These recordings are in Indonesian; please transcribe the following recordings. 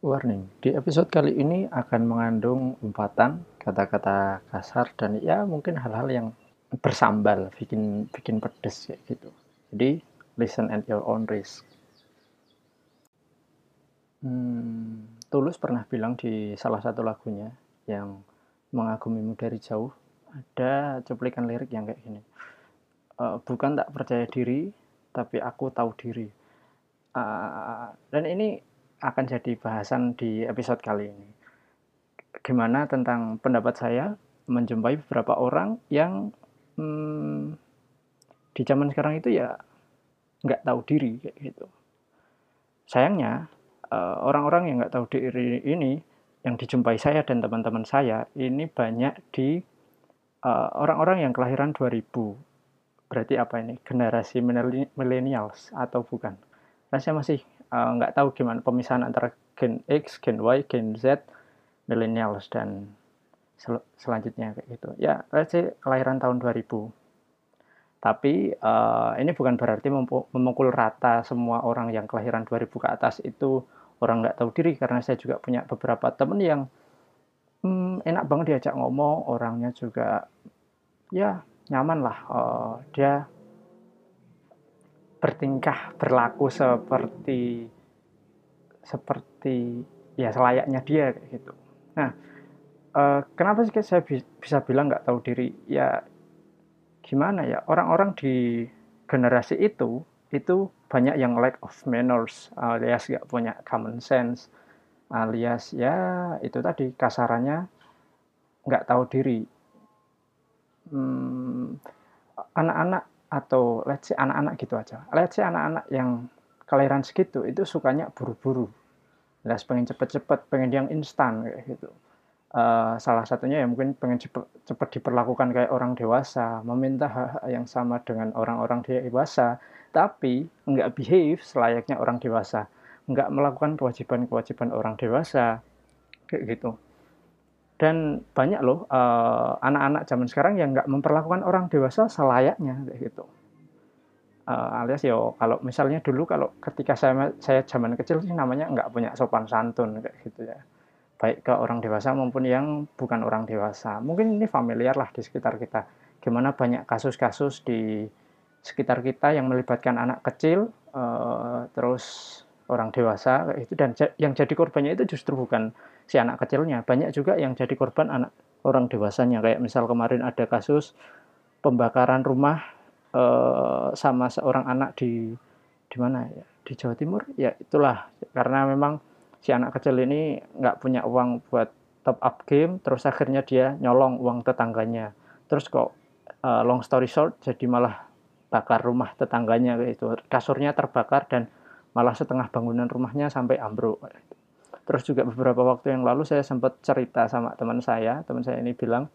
Warning, di episode kali ini akan mengandung umpatan, kata-kata kasar, dan ya mungkin hal-hal yang bersambal, bikin bikin pedes kayak gitu. Jadi, listen at your own risk. Hmm, Tulus pernah bilang di salah satu lagunya yang mengagumimu dari jauh, ada cuplikan lirik yang kayak gini. E, bukan tak percaya diri, tapi aku tahu diri. Uh, dan ini akan jadi bahasan di episode kali ini. Gimana tentang pendapat saya menjumpai beberapa orang yang hmm, di zaman sekarang itu ya nggak tahu diri kayak gitu. Sayangnya eh, orang-orang yang nggak tahu diri ini yang dijumpai saya dan teman-teman saya ini banyak di eh, orang-orang uh, yang kelahiran 2000. Berarti apa ini? Generasi millennials atau bukan? Saya masih Nggak uh, tahu gimana pemisahan antara gen X, gen Y, gen Z, millennials dan sel selanjutnya kayak gitu. Ya, let's kelahiran tahun 2000. Tapi uh, ini bukan berarti memukul rata semua orang yang kelahiran 2000 ke atas itu orang nggak tahu diri karena saya juga punya beberapa temen yang hmm, enak banget diajak ngomong, orangnya juga ya nyaman lah. Uh, dia bertingkah berlaku seperti seperti ya selayaknya dia gitu. Nah, eh, kenapa sih saya bisa bilang nggak tahu diri? Ya gimana ya orang-orang di generasi itu itu banyak yang lack of manners alias nggak punya common sense alias ya itu tadi kasarannya nggak tahu diri hmm, anak-anak atau let's say anak-anak gitu aja. Let's say anak-anak yang kelahiran segitu itu sukanya buru-buru. Let's pengen cepet-cepet, pengen yang instan kayak gitu. Uh, salah satunya ya mungkin pengen cepet, cepet diperlakukan kayak orang dewasa, meminta hak-hak yang sama dengan orang-orang dewasa, tapi nggak behave selayaknya orang dewasa, nggak melakukan kewajiban-kewajiban orang dewasa, kayak gitu dan banyak loh uh, anak-anak zaman sekarang yang nggak memperlakukan orang dewasa selayaknya gitu. Uh, alias yo kalau misalnya dulu kalau ketika saya saya zaman kecil sih namanya nggak punya sopan santun kayak gitu ya. Baik ke orang dewasa maupun yang bukan orang dewasa. Mungkin ini familiar lah di sekitar kita. Gimana banyak kasus-kasus di sekitar kita yang melibatkan anak kecil uh, terus orang dewasa itu dan yang jadi korbannya itu justru bukan si anak kecilnya. Banyak juga yang jadi korban anak orang dewasanya. Kayak misal kemarin ada kasus pembakaran rumah eh, sama seorang anak di di mana ya? Di Jawa Timur? Ya itulah. Karena memang si anak kecil ini nggak punya uang buat top up game terus akhirnya dia nyolong uang tetangganya. Terus kok uh, long story short jadi malah bakar rumah tetangganya itu kasurnya terbakar dan malah setengah bangunan rumahnya sampai ambruk Terus juga beberapa waktu yang lalu saya sempat cerita sama teman saya, teman saya ini bilang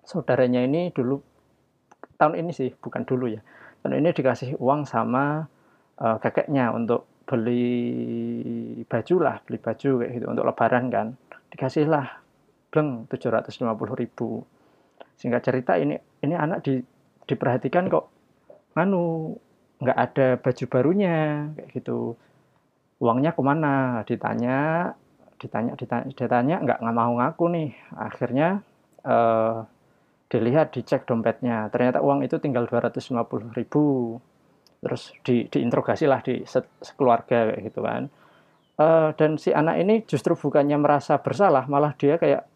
saudaranya ini dulu tahun ini sih, bukan dulu ya. Tahun ini dikasih uang sama uh, kakeknya untuk beli baju lah, beli baju kayak gitu untuk lebaran kan. Dikasihlah bleng 750 ribu. Sehingga cerita ini ini anak di, diperhatikan kok anu nggak ada baju barunya kayak gitu. Uangnya ke mana? Ditanya ditanya ditanya ditanya nggak nggak mau ngaku nih. Akhirnya uh, dilihat dicek dompetnya. Ternyata uang itu tinggal 250 ribu. Terus di diinterogasi lah di sekeluarga kayak gitu kan. Uh, dan si anak ini justru bukannya merasa bersalah malah dia kayak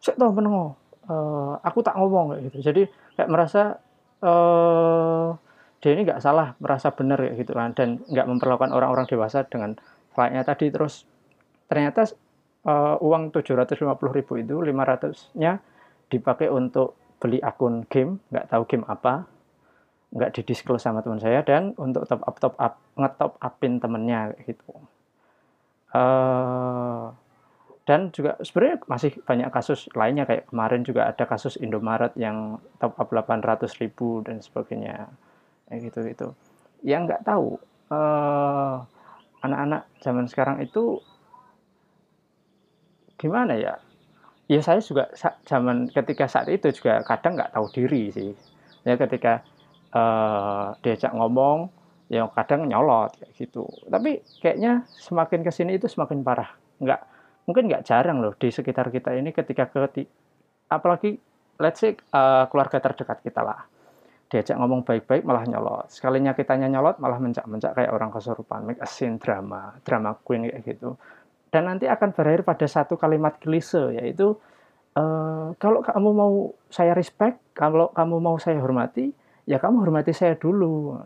saya tahu menengok uh, aku tak ngomong kayak gitu. Jadi kayak merasa uh, dia ini nggak salah merasa benar kayak gitu kan. Dan nggak memperlakukan orang-orang dewasa dengan flightnya tadi. Terus ternyata uh, uang 750 ribu itu 500-nya dipakai untuk beli akun game, nggak tahu game apa, nggak didisclose sama teman saya, dan untuk top up top up ngetop upin temennya gitu. Uh, dan juga sebenarnya masih banyak kasus lainnya kayak kemarin juga ada kasus Indomaret yang top up 800 ribu dan sebagainya gitu gitu yang nggak tahu. Uh, anak-anak zaman sekarang itu gimana ya? Ya saya juga zaman ketika saat itu juga kadang nggak tahu diri sih. Ya ketika uh, diajak ngomong ya kadang nyolot kayak gitu. Tapi kayaknya semakin ke sini itu semakin parah. Nggak mungkin nggak jarang loh di sekitar kita ini ketika ke apalagi let's say uh, keluarga terdekat kita lah diajak ngomong baik-baik malah nyolot sekalinya kitanya nyolot malah mencak-mencak kayak orang kesurupan make a scene drama drama queen kayak gitu dan nanti akan berakhir pada satu kalimat klise yaitu uh, kalau kamu mau saya respect kalau kamu mau saya hormati ya kamu hormati saya dulu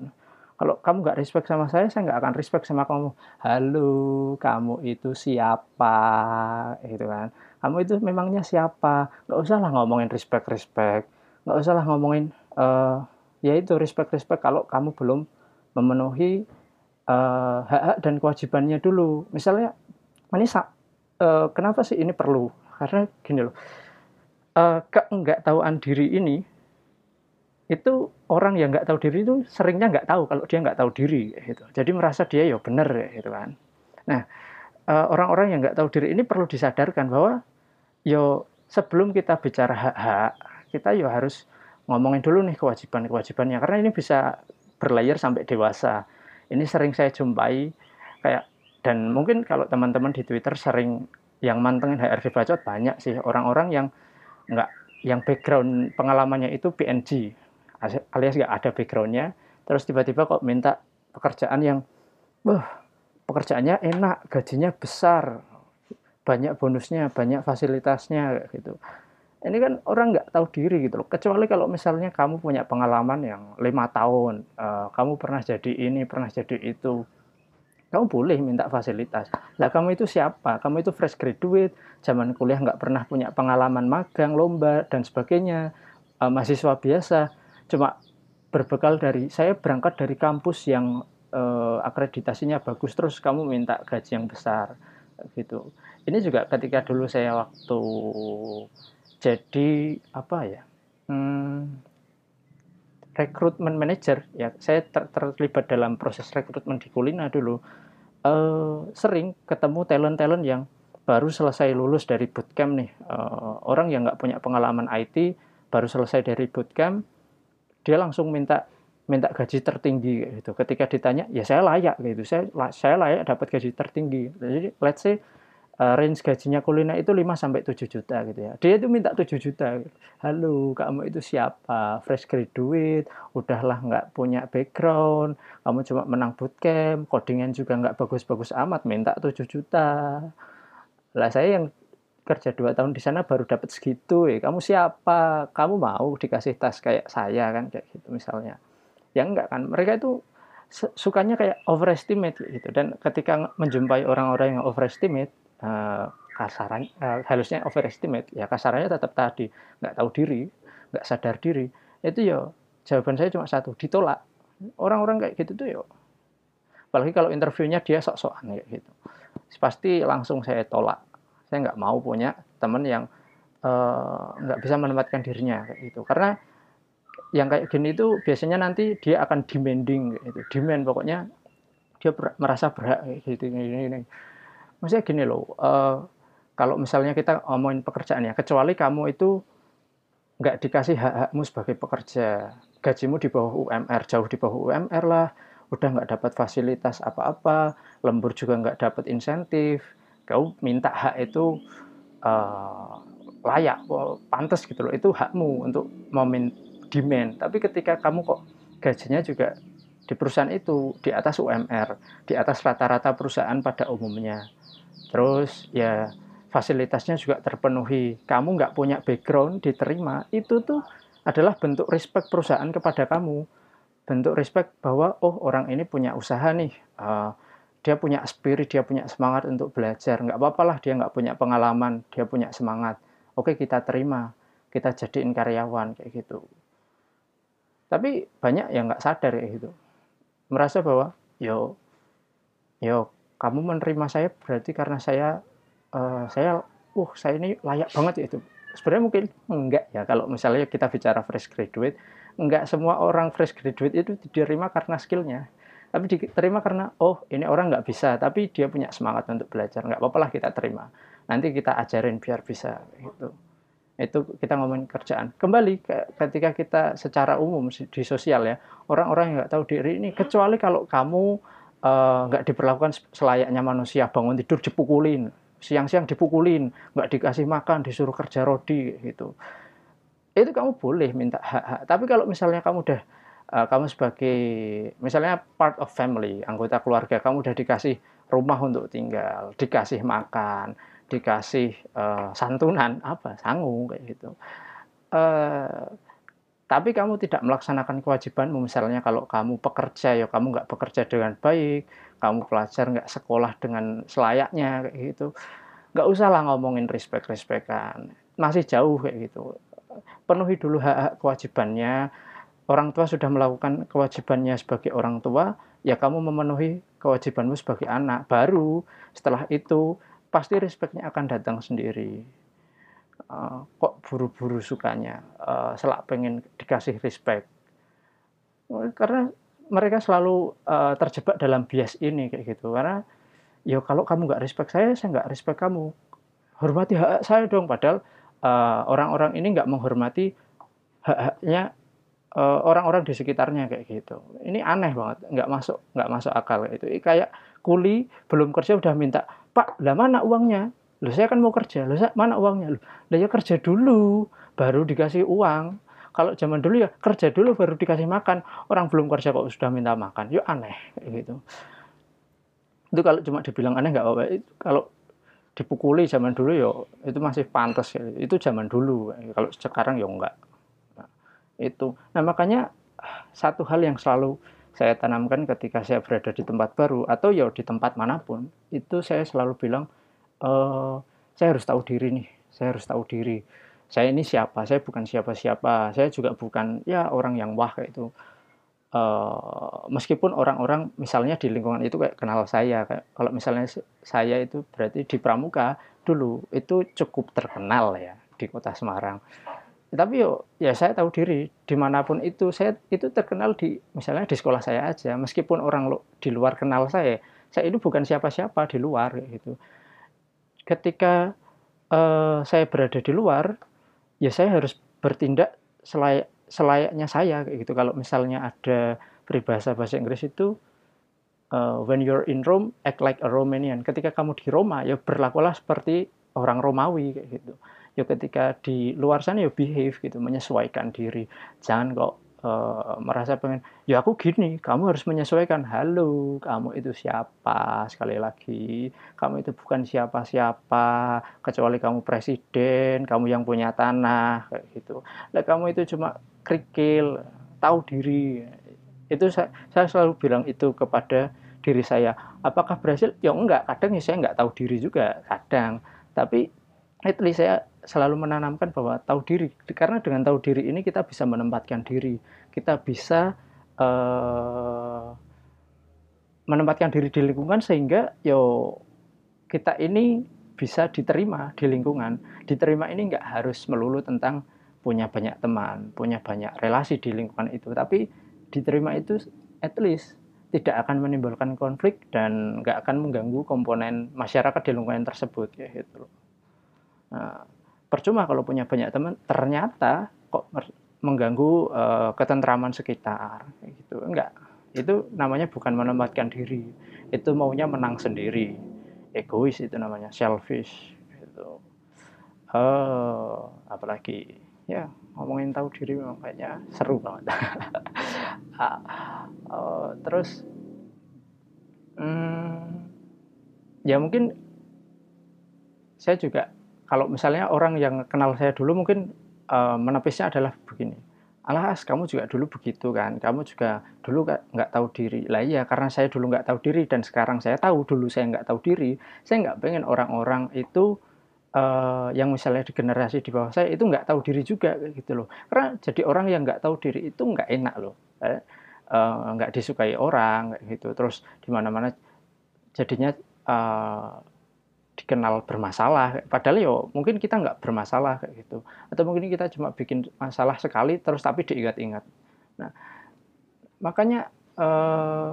kalau kamu nggak respect sama saya, saya nggak akan respect sama kamu. Halo, kamu itu siapa? Gitu kan. Kamu itu memangnya siapa? Nggak usah lah ngomongin respect-respect. Nggak usah lah ngomongin, uh, ya itu respect-respect kalau kamu belum memenuhi uh, hak-hak dan kewajibannya dulu. Misalnya, Manisa, uh, kenapa sih ini perlu? Karena gini loh, uh, tahuan diri ini itu orang yang nggak tahu diri itu seringnya nggak tahu kalau dia nggak tahu diri gitu. Jadi merasa dia ya benar gitu kan. Nah, eh, orang-orang yang nggak tahu diri ini perlu disadarkan bahwa yo sebelum kita bicara hak-hak, kita yo harus ngomongin dulu nih kewajiban-kewajibannya karena ini bisa berlayar sampai dewasa. Ini sering saya jumpai kayak dan mungkin kalau teman-teman di Twitter sering yang mantengin HRD bacot banyak sih orang-orang yang nggak yang background pengalamannya itu PNG alias nggak ada backgroundnya terus tiba-tiba kok minta pekerjaan yang wah pekerjaannya enak gajinya besar banyak bonusnya banyak fasilitasnya gitu ini kan orang nggak tahu diri gitu loh. Kecuali kalau misalnya kamu punya pengalaman yang lima tahun uh, kamu pernah jadi ini pernah jadi itu kamu boleh minta fasilitas. Lah kamu itu siapa? Kamu itu fresh graduate zaman kuliah nggak pernah punya pengalaman magang lomba dan sebagainya. Uh, mahasiswa biasa. Cuma berbekal dari saya berangkat dari kampus yang uh, akreditasinya bagus terus kamu minta gaji yang besar gitu. Ini juga ketika dulu saya waktu jadi apa ya hmm, rekrutmen manager ya saya ter terlibat dalam proses rekrutmen di Kulina dulu uh, sering ketemu talent-talent yang baru selesai lulus dari bootcamp nih uh, orang yang nggak punya pengalaman IT baru selesai dari bootcamp dia langsung minta minta gaji tertinggi gitu. Ketika ditanya, ya saya layak gitu. Saya saya layak dapat gaji tertinggi. Jadi let's say uh, range gajinya kulina itu 5 sampai 7 juta gitu ya. Dia itu minta 7 juta. Halo, kamu itu siapa? Fresh graduate, udahlah nggak punya background, kamu cuma menang bootcamp, codingan juga nggak bagus-bagus amat, minta 7 juta. Lah saya yang kerja dua tahun di sana baru dapat segitu ya kamu siapa kamu mau dikasih tas kayak saya kan kayak gitu misalnya ya enggak kan mereka itu sukanya kayak overestimate gitu dan ketika menjumpai orang-orang yang overestimate uh, kasaran uh, halusnya overestimate. Ya kasarannya tetap tadi. Nggak tahu diri nggak sadar diri. Itu ya jawaban saya cuma satu ditolak. Orang-orang kayak gitu tuh ya. Apalagi kalau interviewnya dia sok-sokan kayak gitu. Pasti langsung saya tolak. Saya nggak mau punya teman yang uh, nggak bisa menempatkan dirinya kayak gitu. Karena yang kayak gini itu biasanya nanti dia akan demanding gitu. Demand pokoknya dia merasa berhak gitu ini ini maksudnya gini loh uh, kalau misalnya kita ngomongin pekerjaan ya kecuali kamu itu nggak dikasih hak-hakmu sebagai pekerja gajimu di bawah UMR jauh di bawah UMR lah udah nggak dapat fasilitas apa-apa lembur juga nggak dapat insentif kau minta hak itu uh, layak, pantas gitu loh, itu hakmu untuk memin demand. Tapi ketika kamu kok gajinya juga di perusahaan itu di atas UMR, di atas rata-rata perusahaan pada umumnya. Terus ya fasilitasnya juga terpenuhi. Kamu nggak punya background diterima, itu tuh adalah bentuk respect perusahaan kepada kamu. Bentuk respect bahwa oh orang ini punya usaha nih. Uh, dia punya spirit, dia punya semangat untuk belajar. Nggak apa-apa lah dia nggak punya pengalaman, dia punya semangat. Oke kita terima, kita jadiin karyawan kayak gitu. Tapi banyak yang nggak sadar kayak gitu. Merasa bahwa yo yo kamu menerima saya berarti karena saya uh, saya uh saya ini layak banget ya itu. Sebenarnya mungkin enggak ya kalau misalnya kita bicara fresh graduate, enggak semua orang fresh graduate itu diterima karena skillnya. Tapi diterima karena oh ini orang nggak bisa tapi dia punya semangat untuk belajar nggak apa-apa lah kita terima. Nanti kita ajarin biar bisa gitu. Itu kita ngomongin kerjaan. Kembali ketika kita secara umum di sosial ya orang-orang yang nggak tahu diri ini kecuali kalau kamu uh, nggak diperlakukan selayaknya manusia bangun tidur dipukulin siang-siang dipukulin nggak dikasih makan disuruh kerja rodi gitu. Itu kamu boleh minta hak-hak. Tapi kalau misalnya kamu udah uh, kamu sebagai misalnya part of family anggota keluarga kamu udah dikasih rumah untuk tinggal dikasih makan dikasih uh, santunan apa? Sanggung kayak gitu. Uh, tapi kamu tidak melaksanakan kewajibanmu. Misalnya kalau kamu pekerja ya kamu nggak bekerja dengan baik kamu pelajar nggak sekolah dengan selayaknya kayak gitu. Nggak usah lah ngomongin respect respectan masih jauh kayak gitu. Penuhi dulu hak, hak kewajibannya. Orang tua sudah melakukan kewajibannya sebagai orang tua ya kamu memenuhi kewajibanmu sebagai anak. Baru setelah itu pasti respectnya akan datang sendiri uh, kok buru-buru sukanya uh, selak pengen dikasih respect. Karena mereka selalu uh, terjebak dalam bias ini kayak gitu. Karena ya kalau kamu nggak respect saya saya nggak respect kamu. Hormati hak saya dong. Padahal orang-orang uh, ini nggak menghormati hak-haknya orang-orang di sekitarnya kayak gitu. Ini aneh banget nggak masuk nggak masuk akal kayak itu kayak kuli belum kerja udah minta Pak, lah mana uangnya? Loh saya kan mau kerja, loh mana uangnya? Loh, lah ya kerja dulu, baru dikasih uang. Kalau zaman dulu ya kerja dulu baru dikasih makan. Orang belum kerja kok sudah minta makan. Yuk aneh gitu. Itu kalau cuma dibilang aneh nggak apa-apa. Kalau dipukuli zaman dulu ya itu masih pantas ya. Itu zaman dulu. Kalau sekarang ya enggak. Nah, itu. Nah, makanya satu hal yang selalu saya tanamkan ketika saya berada di tempat baru atau ya di tempat mana pun itu saya selalu bilang e, saya harus tahu diri nih. Saya harus tahu diri. Saya ini siapa? Saya bukan siapa-siapa. Saya juga bukan ya orang yang wah kayak itu e, meskipun orang-orang misalnya di lingkungan itu kayak kenal saya kayak kalau misalnya saya itu berarti di Pramuka dulu itu cukup terkenal ya di kota Semarang. Tapi yo ya saya tahu diri. Di mana pun itu saya itu terkenal di misalnya di sekolah saya aja. Meskipun orang lo, di luar kenal saya saya itu bukan siapa-siapa di luar gitu ketika uh, saya berada di luar ya saya harus bertindak selayak selayaknya saya kayak gitu. Kalau misalnya ada peribahasa bahasa Inggris itu uh, when you're in Rome act like a Romanian. Ketika kamu di Roma ya berlakulah seperti orang Romawi kayak gitu. Ya ketika di luar sana ya behave gitu menyesuaikan diri. Jangan kok uh, merasa pengen ya aku gini kamu harus menyesuaikan halo kamu itu siapa? Sekali lagi kamu itu bukan siapa-siapa kecuali kamu presiden kamu yang punya tanah kayak gitu. Lah kamu itu cuma kerikil tahu diri. Itu saya, saya selalu bilang itu kepada diri saya. Apakah berhasil? Ya enggak. Kadang ya saya enggak tahu diri juga kadang. Tapi at saya selalu menanamkan bahwa tahu diri. Karena dengan tahu diri ini kita bisa menempatkan diri. Kita bisa uh, menempatkan diri di lingkungan sehingga yo kita ini bisa diterima di lingkungan. Diterima ini nggak harus melulu tentang punya banyak teman punya banyak relasi di lingkungan itu. Tapi diterima itu at least tidak akan menimbulkan konflik dan nggak akan mengganggu komponen masyarakat di lingkungan tersebut ya gitu Nah, percuma kalau punya banyak teman, ternyata kok mengganggu uh, ketentraman sekitar, gitu. Enggak, itu namanya bukan menempatkan diri, itu maunya menang sendiri, egois itu namanya, selfish, gitu. Uh, apalagi ya ngomongin tahu diri memang kayaknya seru banget. uh, terus, hmm, ya mungkin saya juga kalau misalnya orang yang kenal saya dulu mungkin uh, menepisnya adalah begini. Alas kamu juga dulu begitu kan? Kamu juga dulu nggak tahu diri. Lah iya karena saya dulu nggak tahu diri dan sekarang saya tahu dulu saya nggak tahu diri saya nggak pengen orang-orang itu uh, yang misalnya di generasi di bawah saya itu nggak tahu diri juga gitu loh. Karena jadi orang yang nggak tahu diri itu nggak enak loh eh, uh, disukai orang gitu. Terus di mana-mana jadinya uh, dikenal bermasalah. Padahal yo mungkin kita nggak bermasalah kayak gitu. Atau mungkin kita cuma bikin masalah sekali terus tapi diingat-ingat. Nah makanya eh,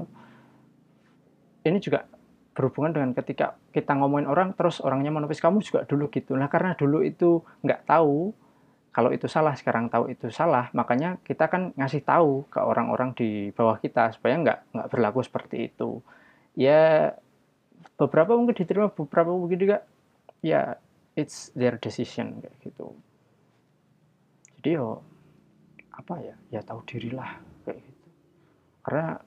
ini juga berhubungan dengan ketika kita ngomongin orang terus orangnya menepis kamu juga dulu gitu. Nah karena dulu itu nggak tahu kalau itu salah sekarang tahu itu salah makanya kita kan ngasih tahu ke orang-orang di bawah kita supaya nggak nggak berlaku seperti itu. Ya beberapa mungkin diterima beberapa mungkin juga ya it's their decision kayak gitu. Jadi yo apa ya? Ya tahu dirilah kayak gitu. Karena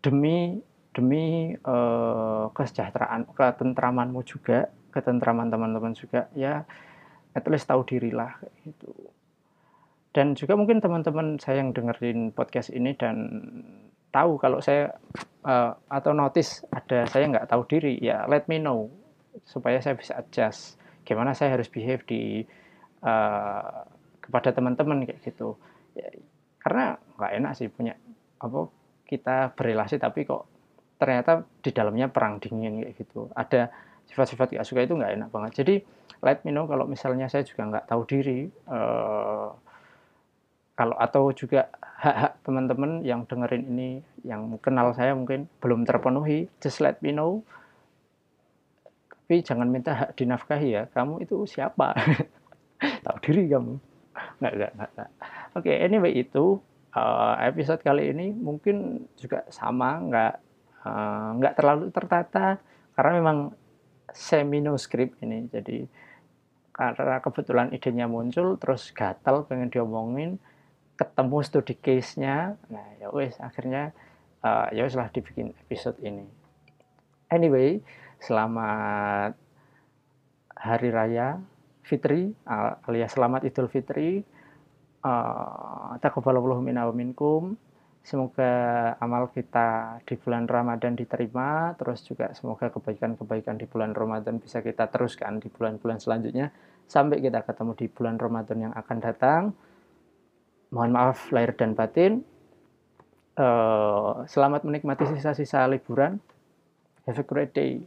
demi demi uh, kesejahteraan ketentramanmu juga ketentraman teman-teman juga ya at least tahu dirilah kayak gitu. Dan juga mungkin teman-teman saya yang dengerin podcast ini dan tahu kalau saya uh, atau notice ada saya nggak tahu diri ya let me know supaya saya bisa adjust. Gimana saya harus behave di uh, kepada teman-teman kayak gitu. Ya, karena nggak enak sih punya apa kita berrelasi tapi kok ternyata di dalamnya perang dingin kayak gitu. Ada sifat-sifat gak suka itu nggak enak banget. Jadi let me know kalau misalnya saya juga nggak tahu diri uh, kalau atau juga hak-hak teman-teman yang dengerin ini yang kenal saya mungkin belum terpenuhi just let me know. Tapi jangan minta hak dinafkahi ya. Kamu itu siapa? Tahu diri kamu. Nggak nggak nggak, nggak. oke okay, anyway itu uh, episode kali ini mungkin juga sama nggak uh, nggak terlalu tertata karena memang semi no script ini. Jadi karena kebetulan idenya muncul terus gatal pengen diomongin ketemu studi case-nya. Nah ya wes akhirnya uh, ya wes lah dibikin episode ini. Anyway selamat hari raya Fitri alias selamat Idul Fitri. Uh, Semoga amal kita di bulan Ramadan diterima, terus juga semoga kebaikan-kebaikan di bulan Ramadan bisa kita teruskan di bulan-bulan selanjutnya. Sampai kita ketemu di bulan Ramadan yang akan datang. Mohon maaf lahir dan batin. Uh, selamat menikmati sisa-sisa liburan. Have a great day.